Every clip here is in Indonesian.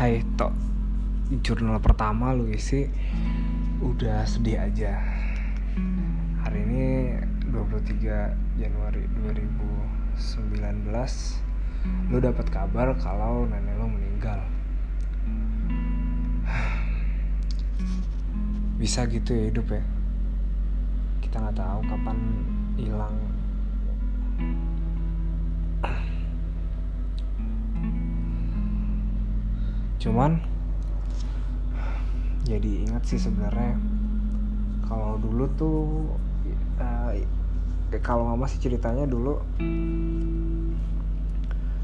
Hai Tok. Jurnal pertama lu isi Udah sedih aja. Hari ini 23 Januari 2019 Lu dapat kabar kalau nenek lu meninggal. Bisa gitu ya hidup ya? Kita nggak tahu kapan hilang cuman jadi ingat sih sebenarnya kalau dulu tuh uh, kalau mama sih ceritanya dulu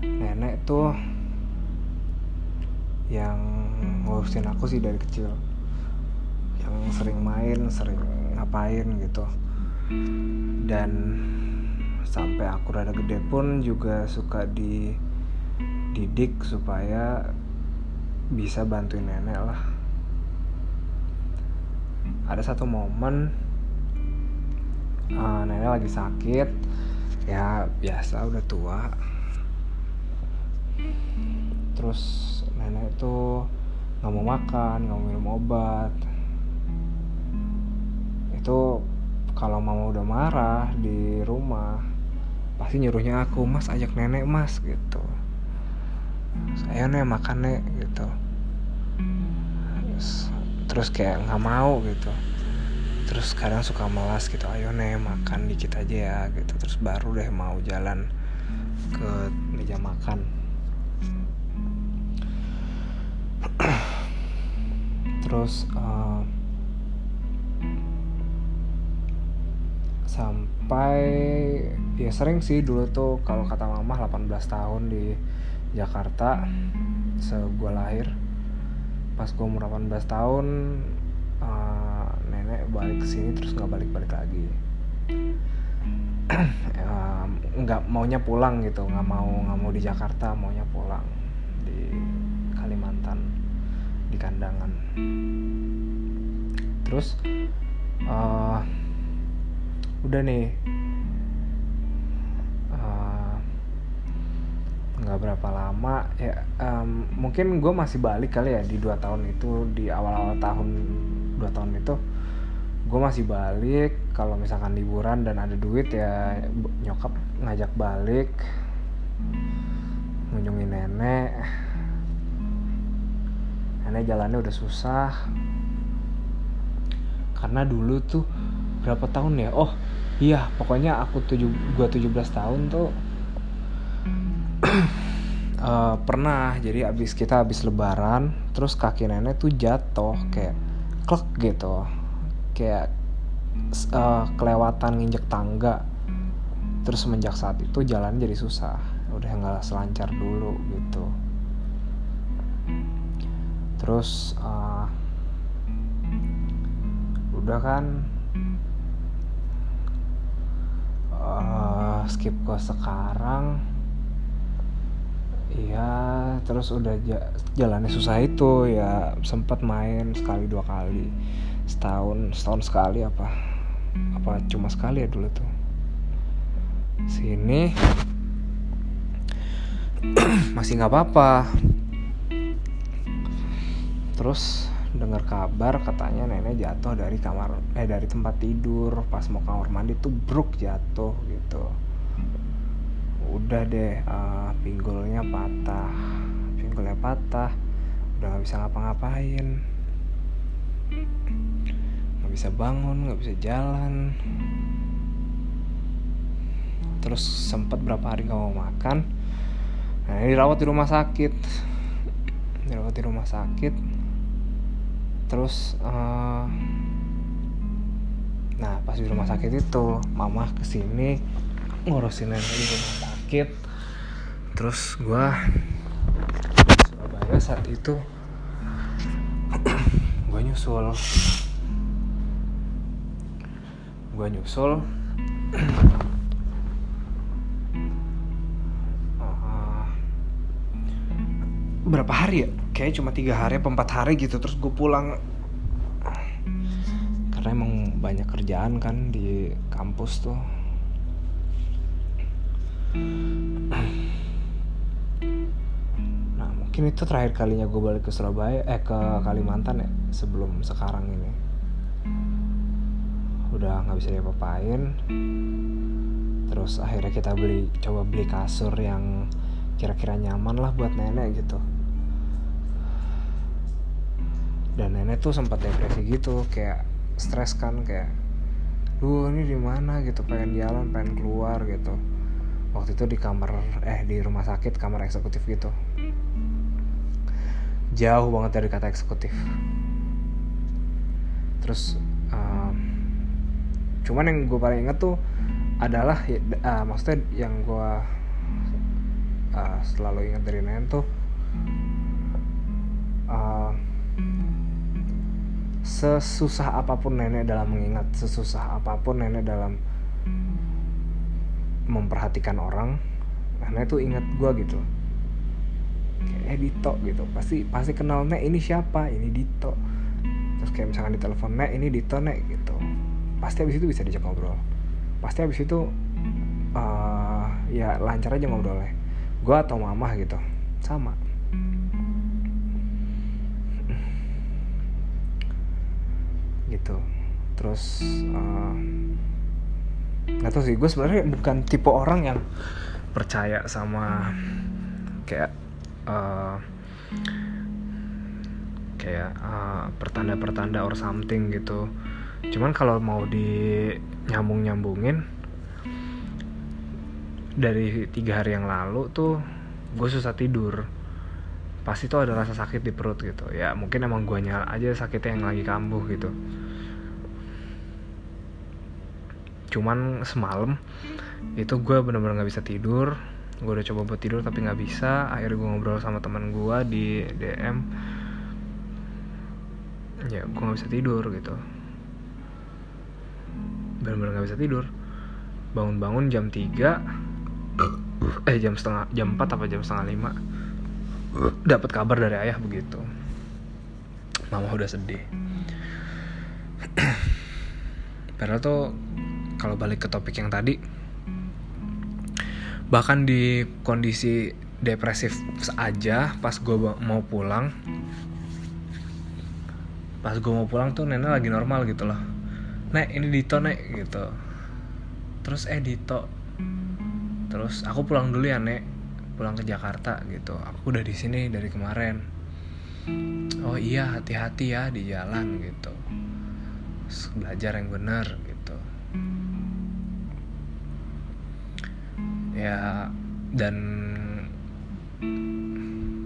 nenek tuh yang ngurusin aku sih dari kecil. Yang sering main sering ngapain gitu. Dan sampai aku rada gede pun juga suka dididik supaya bisa bantuin nenek lah. Ada satu momen uh, nenek lagi sakit. Ya biasa udah tua. Terus nenek itu nggak mau makan nggak mau minum obat. Itu kalau mama udah marah di rumah pasti nyuruhnya aku mas ajak nenek mas gitu saya nih makan nih gitu. Terus, kayak nggak mau gitu. Terus kadang suka melas gitu. Ayo nih makan dikit aja ya gitu. Terus baru deh mau jalan ke meja makan. Terus uh, sampai ya sering sih dulu tuh kalau kata mama 18 tahun di Jakarta se gue lahir. Pas gue umur 18 tahun uh, nenek balik ke sini terus nggak balik-balik lagi. Nggak um, maunya pulang gitu nggak mau nggak mau di Jakarta maunya pulang di Kalimantan di kandangan. Terus uh, udah nih nggak berapa lama ya um, mungkin gue masih balik kali ya di dua tahun itu di awal-awal tahun dua tahun itu. Gue masih balik kalau misalkan liburan dan ada duit ya nyokap ngajak balik ngunjungin nenek. Nenek jalannya udah susah. Karena dulu tuh berapa tahun ya? Oh iya pokoknya aku tujuh gua 17 tahun tuh uh, pernah. Jadi abis kita abis lebaran terus kaki nenek tuh jatuh kayak klek gitu. Kayak uh, kelewatan nginjek tangga. Terus semenjak saat itu jalan jadi susah. Udah nggak selancar dulu gitu. Terus uh, udah kan uh, skip ke sekarang Iya, terus udah jalannya susah itu ya sempat main sekali dua kali. Setahun setahun sekali apa apa cuma sekali ya dulu tuh. Sini. Masih nggak apa-apa. Terus dengar kabar katanya nenek jatuh dari kamar eh dari tempat tidur pas mau kamar mandi tuh bruk jatuh gitu udah deh uh, pinggulnya patah. Pinggulnya patah udah nggak bisa ngapa-ngapain. Nggak bisa bangun nggak bisa jalan. Terus sempet berapa hari nggak mau makan. Nah ini dirawat di rumah sakit. Dirawat di rumah sakit. Terus uh, nah pas di rumah sakit itu mama ke sini ngurusin nenek di rumah sakit terus gue Surabaya saat itu gue nyusul. Gue nyusul. Uh, berapa hari ya? Kayak cuma tiga hari apa empat hari gitu. Terus gue pulang. Karena emang banyak kerjaan kan di kampus tuh mungkin itu terakhir kalinya gue balik ke Surabaya eh ke Kalimantan ya sebelum sekarang ini. Udah nggak bisa diapa-apain. Terus akhirnya kita beli coba beli kasur yang kira-kira nyaman lah buat nenek gitu. Dan nenek tuh sempat depresi gitu kayak stres kan kayak lu ini di mana? gitu pengen jalan pengen keluar gitu waktu itu di kamar eh di rumah sakit kamar eksekutif gitu. Jauh banget dari kata eksekutif. Terus um, cuman yang gue paling inget tuh adalah uh, maksudnya yang gue uh, selalu ingat dari nenek tuh uh, sesusah apa pun nenek dalam mengingat sesusah apa pun nenek dalam memperhatikan orang nenek tuh ingat gue gitu. Kayak eh, Dito gitu. Pasti pasti kenal nek ini siapa? Ini Dito. Terus kayak misalkan di telepon nek ini Dito nek gitu. Pasti abis itu bisa dijak ngobrol. Pasti abis itu uh, ya lancar aja ngobrolnya. Gue atau mama gitu. Sama. Gitu. Terus uh, nggak tahu sih gue sebenarnya bukan tipe orang yang percaya sama kayak uh, kayak uh, pertanda-pertanda or something gitu. Cuman kalau mau di nyambung nyambungin dari tiga hari yang lalu tuh gue susah tidur. Pasti tuh ada rasa sakit di perut gitu. Ya mungkin emang gue nyala aja sakitnya yang lagi kambuh gitu cuman semalam itu gue bener-bener nggak bisa tidur. Gue udah coba buat tidur tapi nggak bisa. Akhirnya gue ngobrol sama teman gue di DM ya gue nggak bisa tidur gitu. Bener-bener nggak bisa tidur. Bangun-bangun jam 3 eh jam setengah jam 4 apa jam setengah 5 dapat kabar dari ayah begitu. Mama udah sedih. Padahal tuh kalau balik ke topik yang tadi bahkan di kondisi depresif saja pas gue mau pulang pas gue mau pulang tuh nenek lagi normal gitu loh. Nek ini Dito nek gitu. Terus eh Dito. Terus aku pulang dulu ya nek. Pulang ke Jakarta gitu. Aku udah di sini dari kemarin. Oh iya hati-hati ya di jalan gitu. Belajar yang benar ya dan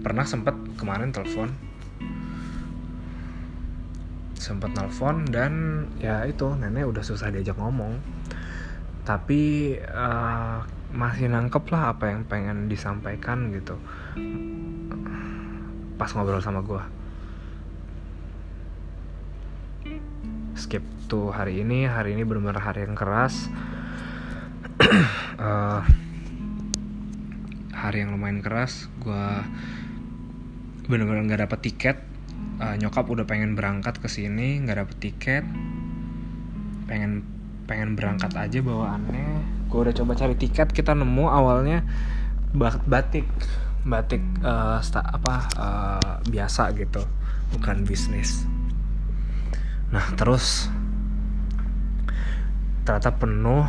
pernah sempat kemarin telepon. Sempat nelfon dan ya itu nenek udah susah diajak ngomong. Tapi uh, masih nangkep lah apa yang pengen disampaikan gitu. Pas ngobrol sama gue skip tuh hari ini hari ini benar-benar hari yang keras. Uh, hari yang lumayan keras gue bener-bener nggak dapet tiket. Uh, nyokap udah pengen berangkat ke sini nggak dapet tiket. Pengen pengen berangkat aja bawaannya. Gue udah coba cari tiket kita nemu awalnya batik. Batik uh, sta, apa uh, biasa gitu bukan bisnis. Nah terus ternyata penuh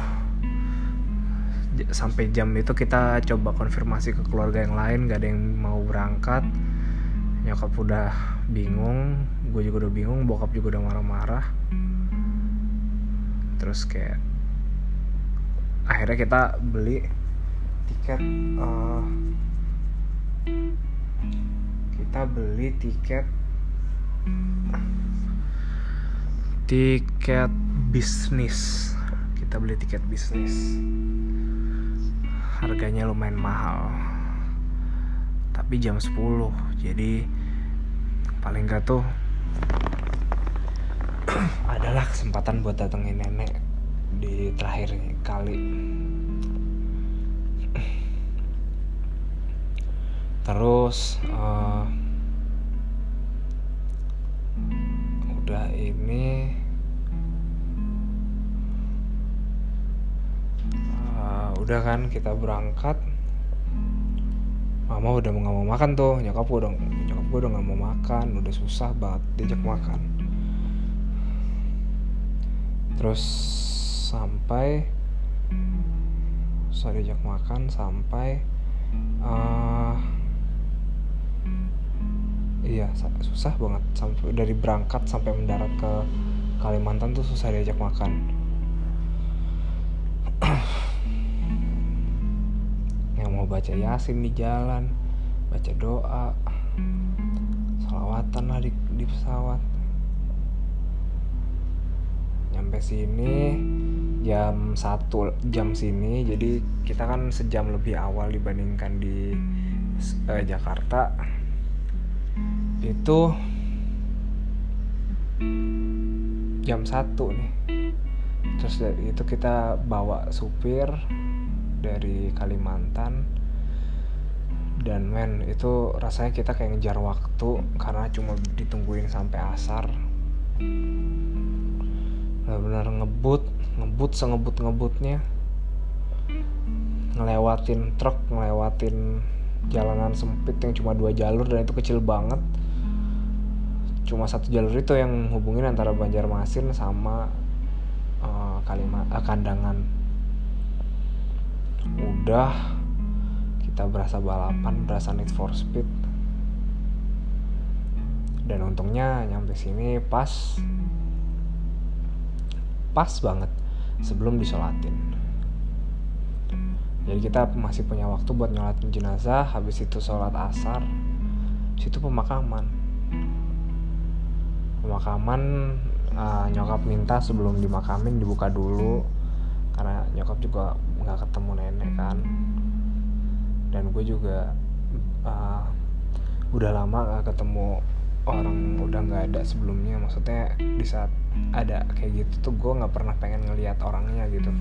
sampai jam itu kita coba konfirmasi ke keluarga yang lain gak ada yang mau berangkat. Nyokap udah bingung gue juga udah bingung bokap juga udah marah-marah. Terus kayak akhirnya kita beli tiket uh, kita beli tiket tiket bisnis kita beli tiket bisnis. Harganya lumayan mahal. Tapi jam 10 jadi paling gak tuh adalah kesempatan buat datengin nenek di terakhir kali. Terus uh, udah ini udah kan kita berangkat. Mama udah nggak mau makan tuh nyokap gue udah nyokap gue udah nggak mau makan udah susah banget diajak makan. Terus sampai susah diajak makan sampai uh, iya susah banget. Sampai dari berangkat sampai mendarat ke Kalimantan tuh susah diajak makan baca yasin di jalan baca doa salawatan lah di, di pesawat. Nyampe sini jam satu jam sini jadi kita kan sejam lebih awal dibandingkan di uh, Jakarta. Itu jam satu nih. Terus itu kita bawa supir dari Kalimantan dan men itu rasanya kita kayak ngejar waktu karena cuma ditungguin sampai asar. Benar-benar ngebut ngebut sengebut ngebutnya ngelewatin truk ngelewatin jalanan sempit yang cuma dua jalur dan itu kecil banget. Cuma satu jalur itu yang hubungin antara Banjarmasin sama uh, uh, Kandangan. Udah kita berasa balapan berasa need for speed. Dan untungnya nyampe sini pas pas banget sebelum disolatin. Jadi kita masih punya waktu buat nyolatin jenazah habis itu sholat asar situ pemakaman. Pemakaman uh, nyokap minta sebelum dimakamin dibuka dulu karena nyokap juga nggak ketemu nenek kan dan gue juga uh, udah lama gak ketemu orang udah nggak ada sebelumnya. Maksudnya di saat ada kayak gitu tuh gue nggak pernah pengen ngelihat orangnya gitu.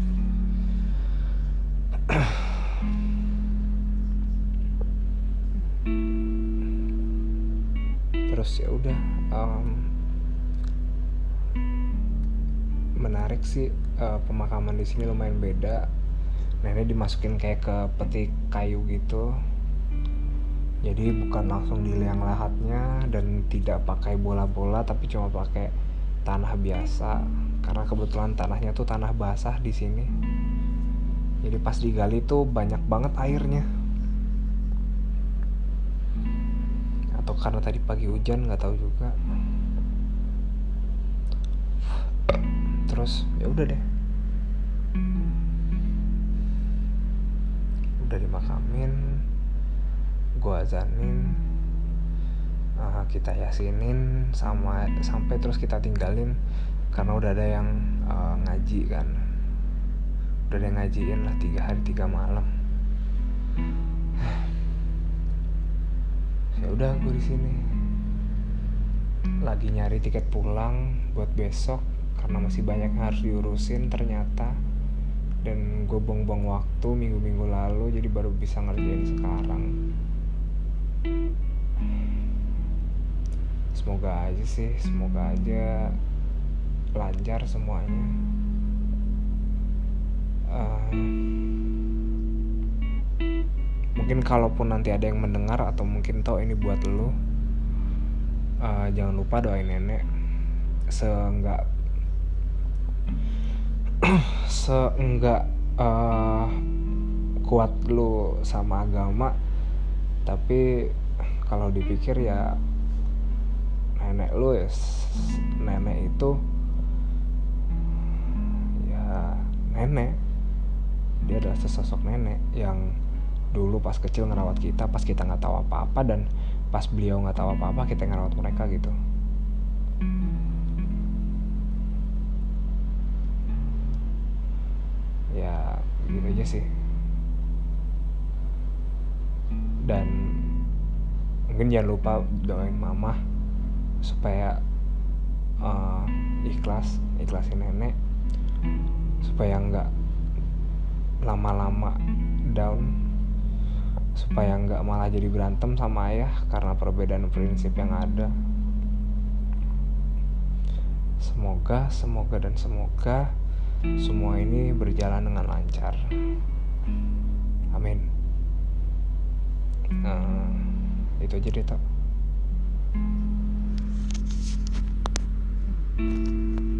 Terus ya udah um, menarik sih uh, pemakaman di sini lumayan beda nenek dimasukin kayak ke peti kayu gitu. Jadi bukan langsung di liang lahatnya dan tidak pakai bola-bola tapi cuma pakai tanah biasa. Karena kebetulan tanahnya tuh tanah basah di sini. Jadi pas digali tuh banyak banget airnya. Atau karena tadi pagi hujan nggak tahu juga. Terus ya udah deh udah dimakamin gue azanin uh, kita yasinin sama sampai terus kita tinggalin karena udah ada yang uh, ngaji kan. Udah ada yang ngajiin lah tiga hari tiga malam. Ya udah gue di sini. Lagi nyari tiket pulang buat besok karena masih banyak yang harus diurusin ternyata dan gue buang-buang waktu minggu-minggu lalu jadi baru bisa ngerjain sekarang. Semoga aja sih semoga aja lancar semuanya. Uh, mungkin kalaupun nanti ada yang mendengar atau mungkin tahu ini buat lo uh, jangan lupa doain nenek. Seenggak seenggak uh, kuat lu sama agama tapi kalau dipikir ya nenek lu ya nenek itu ya nenek. Dia adalah sesosok nenek yang dulu pas kecil ngerawat kita pas kita nggak tahu apa-apa dan pas beliau nggak tahu apa-apa kita ngerawat mereka gitu gitu aja sih. Dan mungkin jangan lupa doain mama supaya uh, ikhlas ikhlasin nenek. Supaya nggak lama-lama down. Supaya nggak malah jadi berantem sama ayah karena perbedaan prinsip yang ada. Semoga semoga dan semoga semua ini berjalan dengan lancar. Amin. Nah, itu aja deh, Tap. thank you